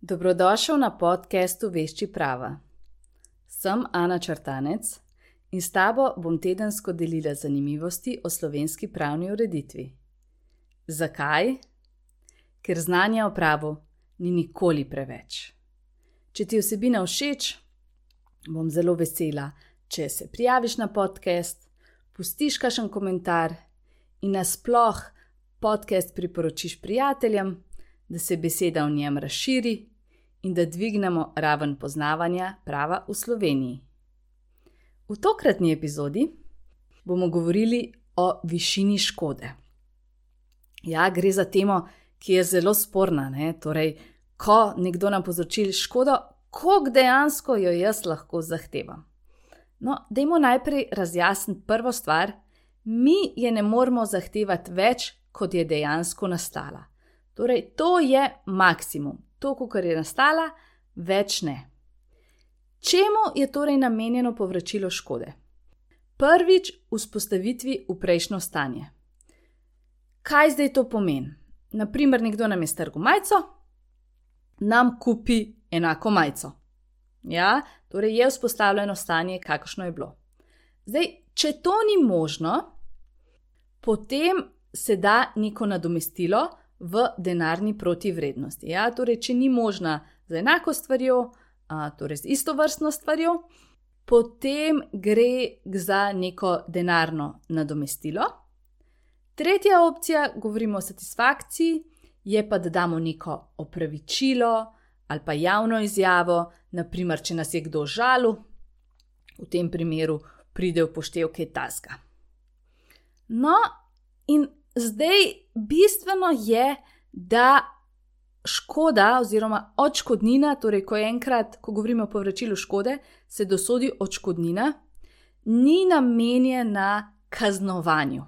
Dobrodošel na podkastu Vešči prava. Sem Ana Črtanec in s tabo bom tedensko delila zanimivosti o slovenski pravni ureditvi. Zakaj? Ker znanja o pravu ni nikoli preveč. Če ti vsebina všeč, bom zelo vesela, če se prijaviš na podcast, pustiš kakšen komentar in nasploh podcast priporočiš prijateljem, da se beseda o njem razširi in da dvignemo raven poznavanja prava v Sloveniji. V tokratni epizodi bomo govorili o višini škode. Ja, gre za temo, ki je zelo sporna. Ne? Torej, ko nekdo nam povzroči škodo, koliko dejansko jo jaz lahko zahtevam. No, dajmo najprej razjasniti prvo stvar. Mi je ne moremo zahtevati več, kot je dejansko nastala. Torej, to je maksimum to, kar je nastala, več ne. Čemu je torej namenjeno povračilo škode? Prvič, vzpostavitvi v prejšnjo stanje. Kaj zdaj to pomeni? Naprimer, nekdo nam je strgal majico, nam kupi enako majico. Ja, torej je vzpostavljeno stanje, kakršno je bilo. Zdaj, če to ni možno, potem se da neko nadomestilo, v denarni protivrednosti. Ja, torej, če ni možna z enako stvarjo, a, torej z isto vrstno stvarjo, potem gre za neko denarno nadomestilo. Tretja opcija, govorimo o satisfakciji, je pa, da damo neko opravičilo ali pa javno izjavo, naprimer, če nas je kdo žalil, v tem primeru pride v poštev kaj taska. No, in Zdaj, bistveno je, da škoda oziroma odškodnina, torej ko enkrat, ko govorimo o povračilu škode, se dosodi odškodnina, ni namenjena kaznovanju.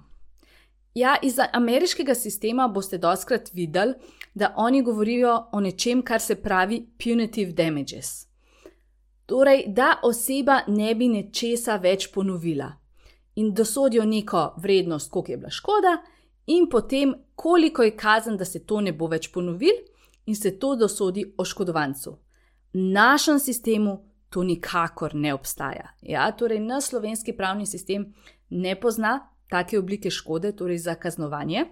Ja, iz ameriškega sistema boste doskrat videli, da oni govorijo o nečem, kar se pravi punitive damages. Torej, da oseba ne bi nečesa več ponovila in dosodijo neko vrednost, koliko je bila škoda, in potem, koliko je kazen, da se to ne bo več ponovil, in se to dosodi oškodovancu. V našem sistemu to nikakor ne obstaja. Ja, torej, naš slovenski pravni sistem ne pozna take oblike škode, torej za kaznovanje.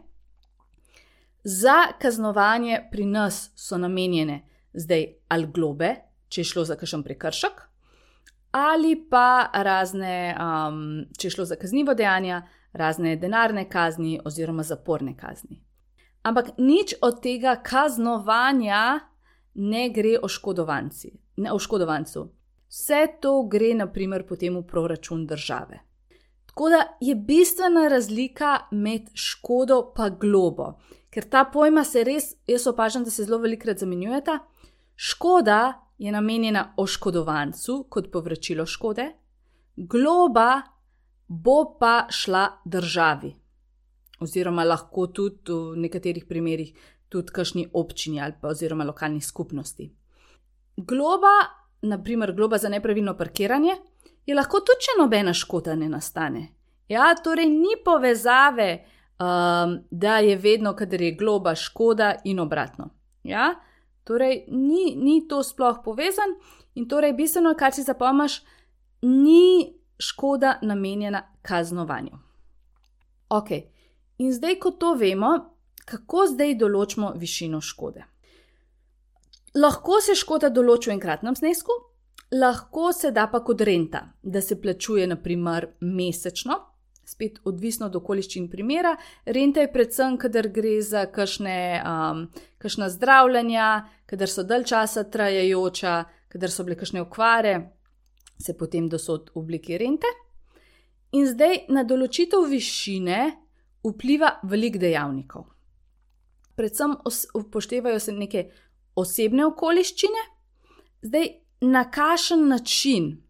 Za kaznovanje pri nas so namenjene zdaj ali globe, če je šlo za kakšen prekršek, ali pa razne, um, če je šlo za kaznivo dejanje, razne denarne kazni oziroma zaporne kazni. Ampak nič od tega kaznovanja ne gre oškodovancu. Vse to gre, naprimer, potem v proračun države. Tako da je bistvena razlika med škodo in globo, ker ta pojma se res, jaz opažam, da se zelo velikokrat zamenjujeta. Škoda je namenjena oškodovancu kot povračilo škode, globa bo pa šla državi, oziroma lahko tudi v nekaterih primerjih tudi kakšni občini ali pa oziroma lokalni skupnosti. Globa, naprimer globa za nepravilno parkiranje, je lahko tudi, če nobena škoda ne nastane. Ja, torej ni povezave, um, da je vedno, kadar je globa škoda in obratno. Ja, torej ni, ni to sploh povezan in torej bistveno, kar si zapomniš, ni škoda namenjena kaznovanju. Ok, in zdaj, ko to vemo, kako zdaj določimo višino škode? Lahko se škoda določi v enkratnem znesku, lahko se da pa kot renta, da se plačuje naprimer mesečno. Spet odvisno od okoliščin primera. Renta je predvsem, kadar gre za kakšne, um, kakšna zdravljenja, kadar so dalj časa trajajoča, kadar so bile kakšne okvare, se potem dosod v obliki rente. In zdaj na določitev višine vpliva velik dejavnikov. Predvsem upoštevajo se neke osebne okoliščine, zdaj na kakšen način.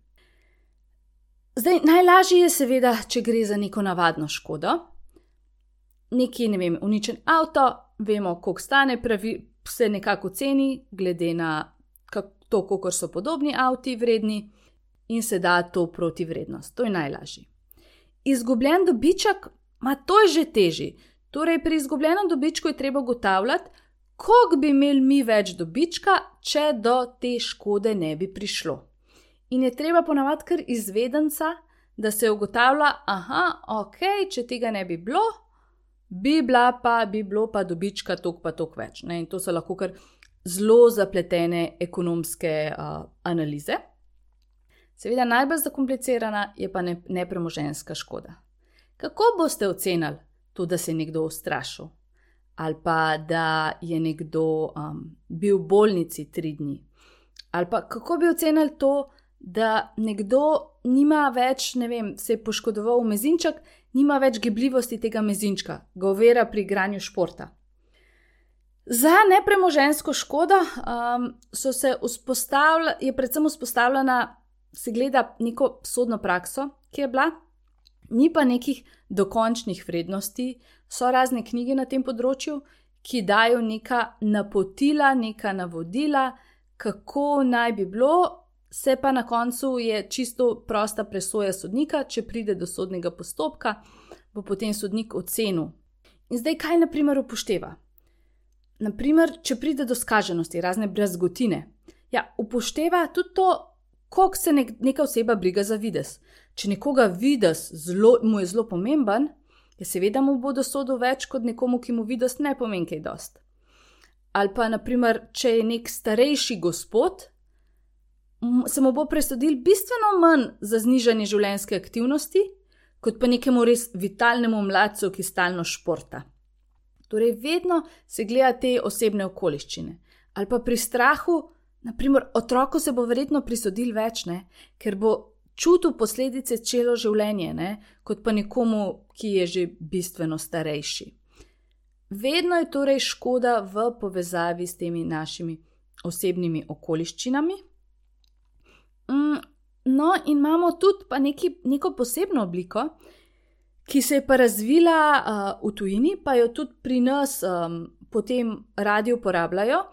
Zdaj, najlažje je, seveda, če gre za neko navadno škodo. Nekje, ne vem, uničen avto, vemo, koliko stane, pravi, se nekako ceni, glede na to, koliko so podobni avti vredni in se da to proti vrednost. To je najlažje. Izgubljen dobiček, ma to je že teži. Torej, pri izgubljenem dobičku je treba ugotavljati, koliko bi imeli mi več dobička, če do te škode ne bi prišlo. In je treba ponavadi kar izvedenca, da se ugotavlja, aha, ok, če tega ne bi bilo, bi, bila pa, bi bilo pa dobička tok pa tok več. Ne? In to so lahko kar zelo zapletene ekonomske uh, analize. Seveda, najbolj zakomplicirana je pa ne, nepremoženska škoda. Kako boste ocenili to, da se je nekdo ustrašil, ali pa da je nekdo um, bil v bolnici tri dni, ali pa kako bi ocenili to, da nekdo nima več, ne vem, se je poškodoval mezinček, nima več gibljivosti tega mezinčka, ga ovira pri igranju športa. Za nepremožensko škodo um, so se vzpostavljali, je predvsem vzpostavljena, se gleda neko sodno prakso, ki je bila, ni pa nekih dokončnih vrednosti, so razne knjige na tem področju, ki dajo neka napotila, neka navodila, kako naj bi bilo, se pa na koncu je čisto prosta presoja sodnika, če pride do sodnega postopka, bo potem sodnik ocenil. In zdaj, kaj naprimer upošteva? Naprimer, če pride do skaženosti, razne brezgotine, ja, upošteva tudi to, koliko se nek, neka oseba briga za vides. Če nekoga vides zelo, mu je zelo pomemben, je seveda mu bo dosodil več kot nekomu, ki mu vides ne pomeni kaj dost. Ali pa, naprimer, če je nek starejši gospod, se mu bo presodil bistveno manj za znižanje življenjske aktivnosti, kot pa nekemu res vitalnemu mladcu, ki stalno športa. Torej, vedno se gleda te osebne okoliščine. Ali pa pri strahu, naprimer, otroku se bo verjetno prisodil več, ne? ker bo čutil posledice celo življenje, ne? kot pa nekomu, ki je že bistveno starejši. Vedno je torej škoda v povezavi s temi našimi osebnimi okoliščinami. Mm, no, in imamo tudi neki, neko posebno obliko, ki se je pa razvila uh, v tujini, pa jo tudi pri nas um, potem radi uporabljajo.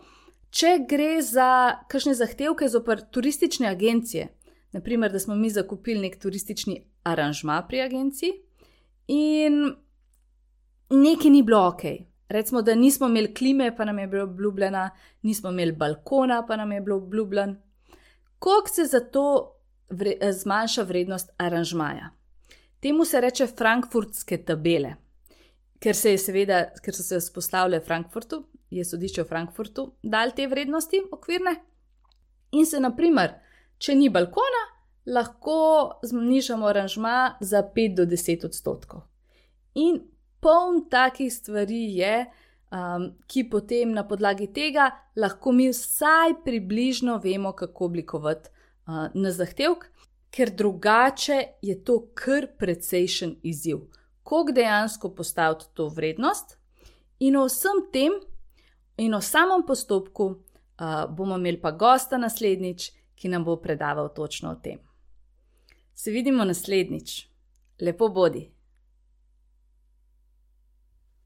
Če gre za kakšne zahtevke zopr turistične agencije, naprimer, da smo mi zakupili nek turistični aranžma pri agenciji in nekaj ni bilo ok. Recimo, da nismo imeli klime, pa nam je bilo obljubljeno, nismo imeli balkona, pa nam je bilo obljubljeno koliko se za to vre, zmanjša vrednost aranžmaja. Temu se reče frankfurtske tabele, ker, se seveda, ker so se vzpostavile v Frankfurtu, je sodišče v Frankfurtu dal te vrednosti okvirne. In se, naprimer, če ni balkona, lahko znižamo aranžma za 5 do 10 odstotkov. In poln takih stvari je, um, ki potem na podlagi tega lahko mi vsaj približno vemo, kako oblikovati uh, na zahtevek, ker drugače je to kar precejšen izziv. Kako dejansko postaviti to vrednost, in o vsem tem, in o samem postopku, uh, bomo imeli pa gosta naslednjič, ki nam bo predaval točno o tem. Se vidimo naslednjič. Lepo bodi.